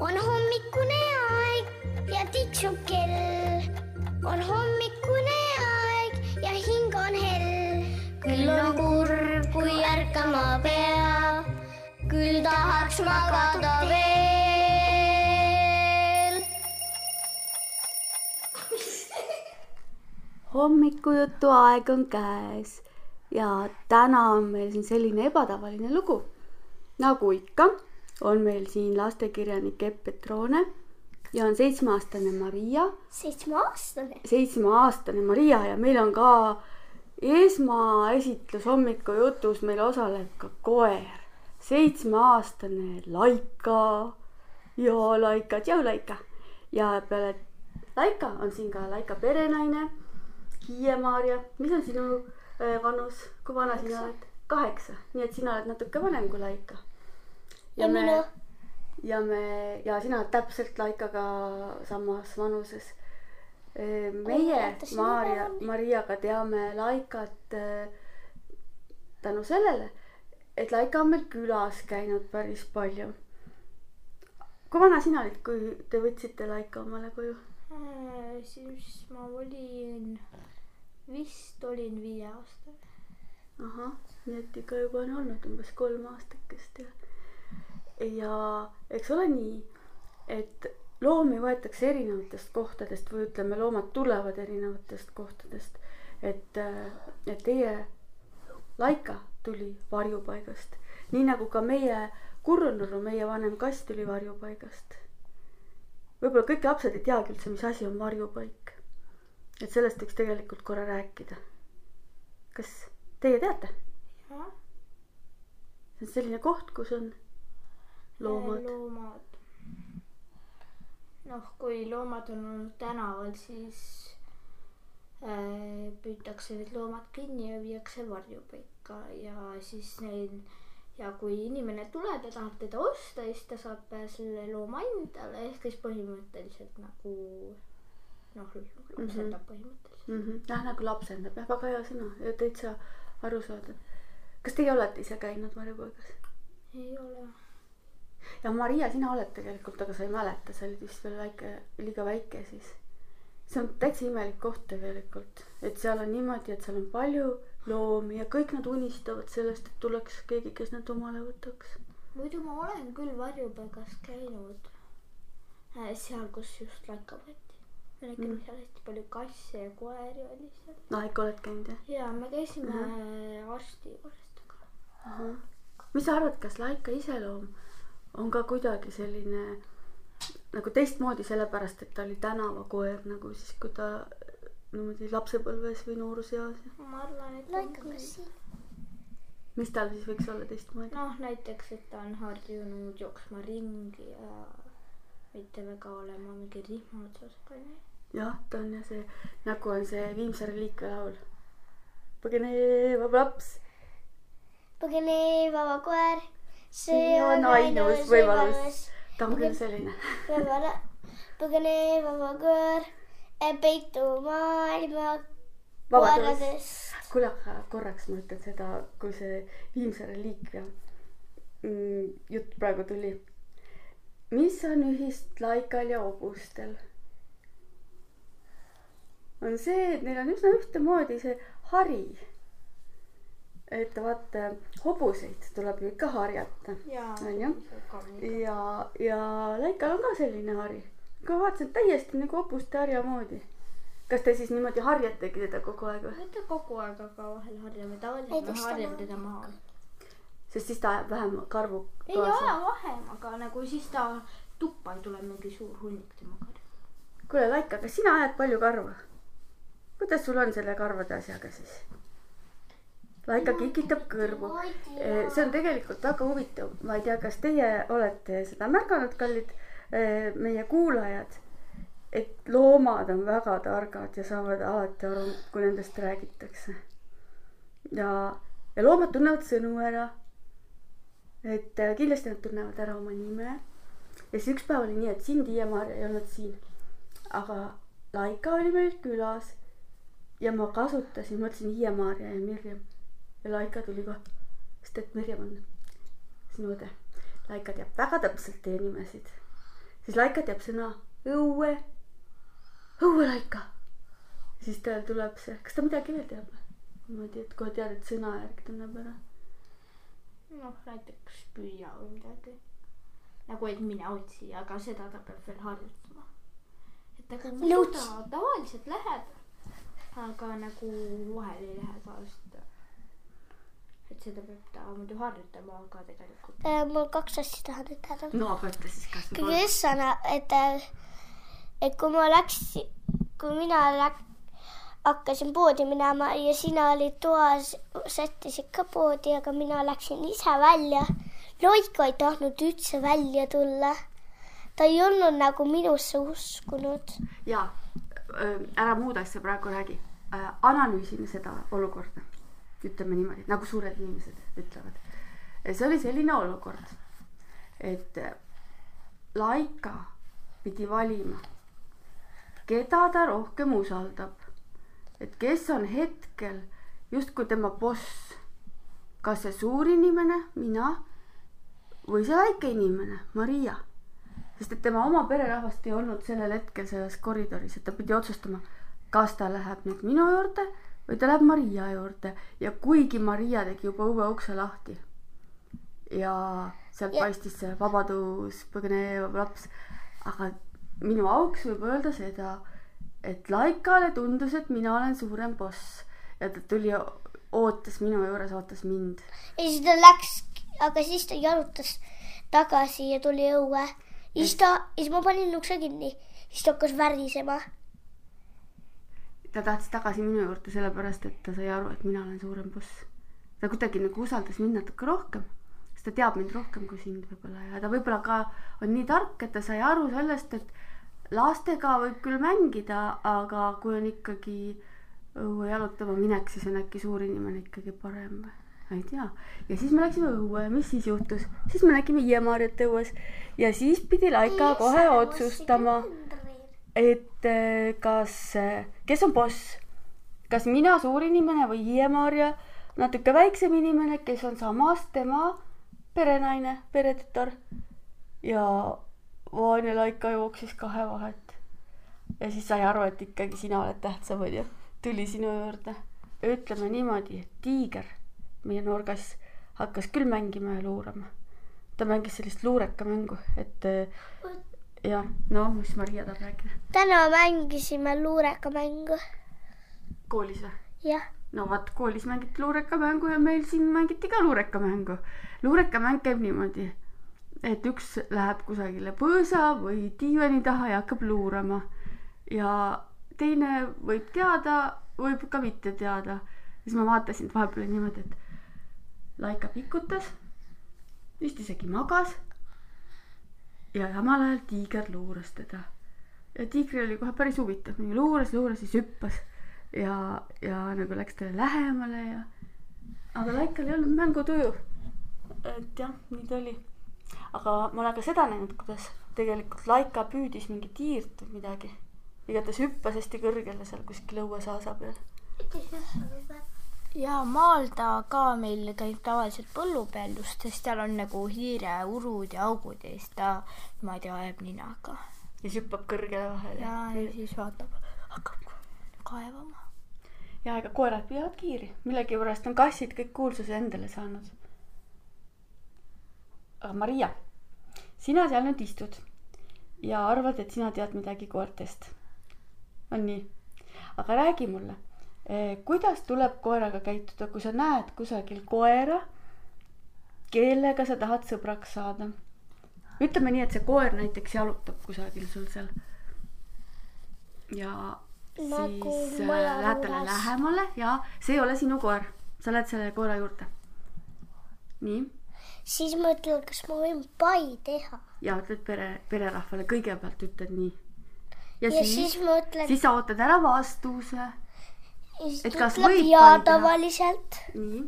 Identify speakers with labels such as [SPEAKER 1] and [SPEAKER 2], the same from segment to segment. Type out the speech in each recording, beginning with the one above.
[SPEAKER 1] on hommikune aeg ja tiksub kell. on hommikune aeg ja hing on hell. küll on kurb, kui ärkama pea, küll tahaks magada veel.
[SPEAKER 2] hommikujutu aeg on käes ja täna on meil siin selline ebatavaline lugu. nagu ikka, on meil siin lastekirjanik Epp Petrone ja on seitsmeaastane Maria,
[SPEAKER 1] seitsmeaastane.
[SPEAKER 2] seitsmeaastane Maria ja meil on ka esmaesitlus hommikujutus, meil osaleb ka koer, seitsmeaastane Laika. joo Laika, tšau Laika. ja peale Laika on siin ka Laika perenaine, Hiie-Maarja, mis on sinu äh, vanus, kui vana sina oled? kaheksa, nii et sina oled natuke vanem kui Laika.
[SPEAKER 1] Ja minu,
[SPEAKER 2] ja me ja sina oled täpselt Laikaga samas vanuses. meie
[SPEAKER 1] jätta sinu
[SPEAKER 2] Maarja. Mariaga teame Laikat äh, tänu sellele, et Laika on meil külas käinud päris palju. kui vana sina olid, kui te võtsite Laika omale koju?
[SPEAKER 3] Äh, siis ma olin, vist olin viieaastane.
[SPEAKER 2] ahah, nii et ikka juba on olnud umbes kolm aastakest ja. Ja eks ole nii, et loomi võetakse erinevatest kohtadest või ütleme, loomad tulevad erinevatest kohtadest. et, et teie Laika tuli varjupaigast, nii nagu ka meie Kurrunurru, meie vanem kass tuli varjupaigast. võib-olla kõik lapsed ei teagi üldse, mis asi on varjupaik. et sellest võiks tegelikult korra rääkida. kas teie teate? see on selline koht, kus on loomad.
[SPEAKER 3] loomad. noh, kui loomad on olnud tänaval, siis äh, püütakse need loomad kinni ja viiakse varjupaika ja siis neil ja kui inimene tuleb ja tahab teda osta, siis ta saab selle looma endale ehk siis põhimõtteliselt nagu noh, lapsendab põhimõtteliselt.
[SPEAKER 2] mm. -hmm. jah, nagu lapsendab jah, väga hea sõna ja täitsa arusaadav. kas teie olete ise käinud varjupaigas?
[SPEAKER 3] ei ole.
[SPEAKER 2] Ja Maria, sina oled tegelikult, aga sa ei mäleta, sa olid vist veel väike, liiga väike siis. see on täitsa imelik koht tegelikult, et seal on niimoodi, et seal on palju loomi ja kõik nad unistavad sellest, et tuleks keegi, kes nad omale võtaks.
[SPEAKER 3] muidu ma olen küll varjupaigas käinud äh, seal, kus just laika võeti. me nägime
[SPEAKER 2] Mm.
[SPEAKER 3] seal hästi palju kasse ja koeri oli seal.
[SPEAKER 2] no ikka oled käinud jah?
[SPEAKER 3] ja me käisime mm. arsti juurest, aga
[SPEAKER 2] mis sa arvad, kas Laika iseloom on ka kuidagi selline nagu teistmoodi, sellepärast et ta oli tänavakoer nagu siis, kui ta niimoodi lapsepõlves või nooruseas.
[SPEAKER 3] ma arvan, et on küll.
[SPEAKER 2] mis tal siis võiks olla teistmoodi?
[SPEAKER 3] noh, näiteks, et ta on harjunud jooksma ringi ja mitte väga olema mingi rihma otsas ka nii.
[SPEAKER 2] jah, ta on jah see, nagu on see Viimse reliikvia laul. põgenev laps,
[SPEAKER 1] põgene vaba koer,
[SPEAKER 2] see on ainus võimalus. ta on küll selline.
[SPEAKER 1] põgene vaba koer, peitu maailma
[SPEAKER 2] vabadus. kuule, aga korraks ma ütlen seda, kui see Viimse reliikvia jutt praegu tuli. mis on ühist laikal ja hobustel? on see, et neil on üsna ühtemoodi see hari. Et vaata, hobuseid tuleb ju ikka harjata
[SPEAKER 3] jaa.
[SPEAKER 2] On ju? ja, ja Laikal on ka selline hari. ma vaatasin, täiesti nagu hobuste harja moodi. kas te siis niimoodi harjategi teda kogu aeg või?
[SPEAKER 3] mitte kogu aeg, aga vahel harjame
[SPEAKER 1] Ei,
[SPEAKER 3] tavaliselt, me harjame
[SPEAKER 1] on-
[SPEAKER 3] teda maha.
[SPEAKER 2] sest siis ta ajab vähem karvu
[SPEAKER 3] ei ole vahem, aga nagu siis ta tuppa ei tule mingi suur hunnik temaga.
[SPEAKER 2] kuule, Laika, kas sina ajad palju karva? kuidas sul on selle karvade asjaga siis? Laika kikitab kõrvu. see on tegelikult väga huvitav, ma ei tea, kas teie olete seda märganud, kallid meie kuulajad, et loomad on väga targad ja saavad alati aru, kui nendest räägitakse. ja, ja loomad tunnevad sõnu ära. et eh, kindlasti nad tunnevad ära oma nime. ja siis üks päev oli nii, et sind, Hiie-Maarja ei olnud siin. aga Laika oli meil külas ja ma kasutasin, ma ütlesin Hiie-Maarja ja Mirjam ja Laika tuli ka, sest et Mirjam on sinu õde. Laika teab väga täpselt teie nimesid siis Laika teab sõna õue, õuelaika. siis tal tuleb see, kas ta midagi veel teab? niimoodi, et kohe tead, et sõna järgi tunneb ära.
[SPEAKER 3] noh, näiteks püüa või midagi. nagu, et mine otsi, aga seda ta peab veel harjutama. et aga muidu ta tavaliselt läheb, aga nagu vahel ei lähe sest et seda peab ta muidu harjutama, aga tegelikult
[SPEAKER 1] Äh, mul kaks asja tahan ütelda.
[SPEAKER 2] no aga ütle siis, kas
[SPEAKER 1] kõige esmane, et, et kui ma läksin, kui mina läk-, hakkasin poodi minema ja sina olid toas, sättisid ka poodi, aga mina läksin ise välja. Loiko ei tahtnud üldse välja tulla. ta ei olnud nagu minusse uskunud.
[SPEAKER 2] ja ära muud asja praegu räägi. analüüsime seda olukorda, ütleme niimoodi, nagu suured inimesed ütlevad. see oli selline olukord, et Laika pidi valima, keda ta rohkem usaldab. et kes on hetkel justkui tema boss. kas see suur inimene, mina või see väike inimene, Maria sest et tema oma pererahvast ei olnud sellel hetkel selles koridoris, et ta pidi otsustama, kas ta läheb nüüd minu juurde või ta läheb Maria juurde ja kuigi Maria tegi juba õue ukse lahti ja sealt
[SPEAKER 1] Ja-
[SPEAKER 2] paistis see vabadus põgenev laps, aga minu auks võib öelda seda, et Laikale tundus, et mina olen suurem boss ja ta tuli, ootas minu juures, ootas mind
[SPEAKER 1] ja siis ta läks, aga siis ta jalutas tagasi ja tuli õue. siis ta, siis ma panin ukse kinni, siis ta hakkas värisema.
[SPEAKER 2] Ta tahtis tagasi minu juurde sellepärast, et ta sai aru, et mina olen suurem boss. ta kuidagi nagu usaldas mind natuke rohkem, sest ta teab mind rohkem kui sind võib-olla ja ta võib-olla ka on nii tark, et ta sai aru sellest, et lastega võib küll mängida, aga kui on ikkagi õue jalutama minek, siis on äkki suur inimene ikkagi parem või? ma ei tea. ja siis me läksime õue mis siis juhtus? siis me nägime Hiiemaarjat õues ja siis pidi Laika kohe otsustama et eh, kas, kes on boss, kas mina, suur inimene või Hiie-Maarja, natuke väiksem inimene, kes on samas tema perenaine, peretütar ja Vanja Laika jooksis kahe vahet. ja siis sai aru, et ikkagi sina oled tähtsam, onju. tuli sinu juurde. ütleme niimoodi, et tiiger, meie nurgas, hakkas küll mängima ja luurama. ta mängis sellist luurekamängu, et eh, jah, no mis Maria tahab rääkida?
[SPEAKER 1] täna mängisime luurekamängu.
[SPEAKER 2] koolis või?
[SPEAKER 1] jah,
[SPEAKER 2] no vot, koolis mängiti luurekamängu ja meil siin mängiti ka luurekamängu. luurekamäng käib niimoodi, et üks läheb kusagile põõsa või diivani taha ja hakkab luurama ja teine võib teada, võib ka mitte teada. siis ma vaatasin, vahepeal niimoodi, et Laika pikutas, vist isegi magas. Ja samal ajal tiiger luuras teda ja tiigril oli kohe päris huvitav, nii luuras, luuras, siis hüppas ja, ja nagu läks talle lähemale ja. aga Laikal ei olnud mängutuju. et jah, nii ta oli. aga ma olen ka seda näinud, kuidas tegelikult Laika püüdis mingit hiirt või midagi. igatahes hüppas hästi kõrgele seal kuskil õuesaasa peal.
[SPEAKER 3] Ja maal ta ka meil käib tavaliselt põllu peal just, sest seal on nagu hiireurud ja augud ja siis ta niimoodi ajab ninaga
[SPEAKER 2] ja siis hüppab kõrgele vahele.
[SPEAKER 3] ja, ja siis vaatab, hakkab kaevama.
[SPEAKER 2] ja ega koerad püüavad kiiri, millegipärast on kassid kõik kuulsuse endale saanud. aga Maria, sina seal nüüd istud ja arvad, et sina tead midagi koertest. on nii? aga räägi mulle, kuidas tuleb koeraga käituda, kui sa näed kusagil koera, kellega sa tahad sõbraks saada? ütleme nii, et see koer näiteks jalutab kusagil sul seal. ja
[SPEAKER 1] Nagu
[SPEAKER 2] siis äh, lähed talle lähemale ja see ei ole sinu koer, sa lähed selle koera juurde. nii,
[SPEAKER 1] siis ma ütlen, kas ma võin pai teha.
[SPEAKER 2] ja ütled pere, pererahvale kõigepealt ütled nii. ja, siis,
[SPEAKER 1] siis ütlen,
[SPEAKER 2] siis sa ootad ära vastuse. Et kas võib
[SPEAKER 1] jaa
[SPEAKER 2] pai teha?
[SPEAKER 1] tavaliselt.
[SPEAKER 2] nii,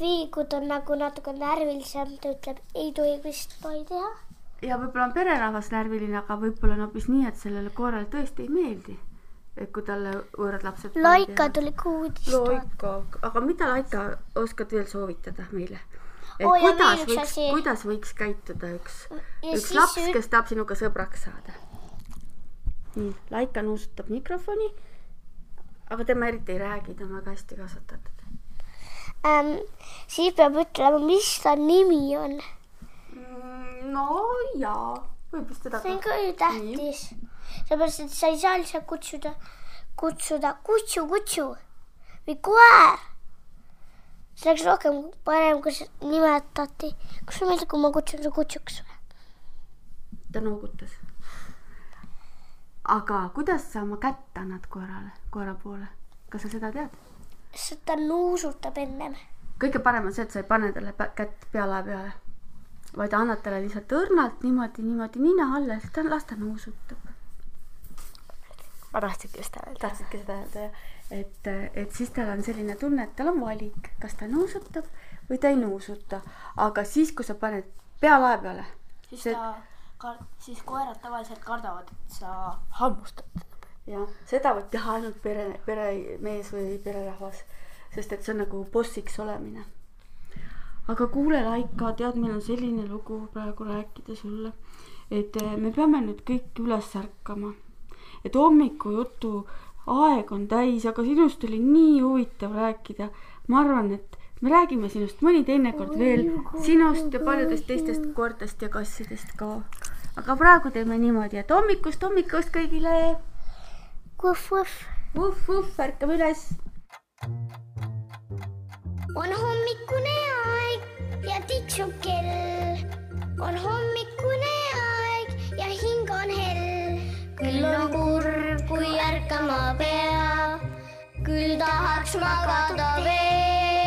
[SPEAKER 1] Vii, kui ta on nagu natuke närvilisem, ta ütleb, ei tohi vist pai teha.
[SPEAKER 2] ja võib-olla on pererahvas närviline, aga võib-olla on hoopis nii, et sellele koerale tõesti ei meeldi. et kui talle võõrad lapsed.
[SPEAKER 1] Laika tuli ka uudist vaatama.
[SPEAKER 2] Laika, aga mida Laika oskad veel soovitada meile? et
[SPEAKER 1] ja
[SPEAKER 2] kuidas võiks kuidas võiks käituda üks,
[SPEAKER 1] Ja
[SPEAKER 2] üks laps, kes tahab sinuga sõbraks saada. nii, Laika nuusutab mikrofoni. Aga tema eriti ei räägi, ta on väga hästi kasvatatud.
[SPEAKER 1] ähm,. siis peab ütlema, mis ta nimi on.
[SPEAKER 2] no jaa, võib vist seda
[SPEAKER 1] see on ka ju tähtis. sellepärast, et sa ei saa lihtsalt kutsuda, kutsuda kutsu, kutsu või koer. see oleks rohkem parem, kui nimetati. kas sulle meeldib, kui ma kutsun su kutsuks või?
[SPEAKER 2] ta noogutas. Aga kuidas sa oma kätt annad koerale, koera poole? kas sa seda tead?
[SPEAKER 1] sest ta nuusutab ennem.
[SPEAKER 2] kõige parem on see, et sa ei pane talle kätt pealae peale, vaid annad talle lihtsalt õrnalt niimoodi, niimoodi nina alla ja siis ta, las ta nuusutab.
[SPEAKER 3] ma tahtsingi just öelda.
[SPEAKER 2] tahtsidki seda öelda jah, et, et siis tal on selline tunne, et tal on valik, kas ta nuusutab või ta ei nuusuta, aga siis, kui sa paned pealae peale,
[SPEAKER 3] siis
[SPEAKER 2] See-
[SPEAKER 3] ta, siis koerad tavaliselt kardavad, et sa hammustad
[SPEAKER 2] jah, seda võib teha ainult pere, peremees või pererahvas, sest et see on nagu bossiks olemine. aga kuule, Laika, tead, meil on selline lugu praegu rääkida sulle, et eh, me peame nüüd kõik üles ärkama. et hommikujutu aeg on täis, aga sinust oli nii huvitav rääkida. ma arvan, et me räägime sinust mõni teinekord veel, sinust ja paljudest teistest koertest ja kassidest ka. Aga praegu teeme niimoodi, et hommikust hommikust kõigile
[SPEAKER 1] vuhh-vuhh.
[SPEAKER 2] vuhh-vuhh, ärkame üles.
[SPEAKER 1] on hommikune aeg ja tiksub kell. on hommikune aeg ja hing on hell. küll on kurb, kui ärkama pea, küll tahaks magada veel.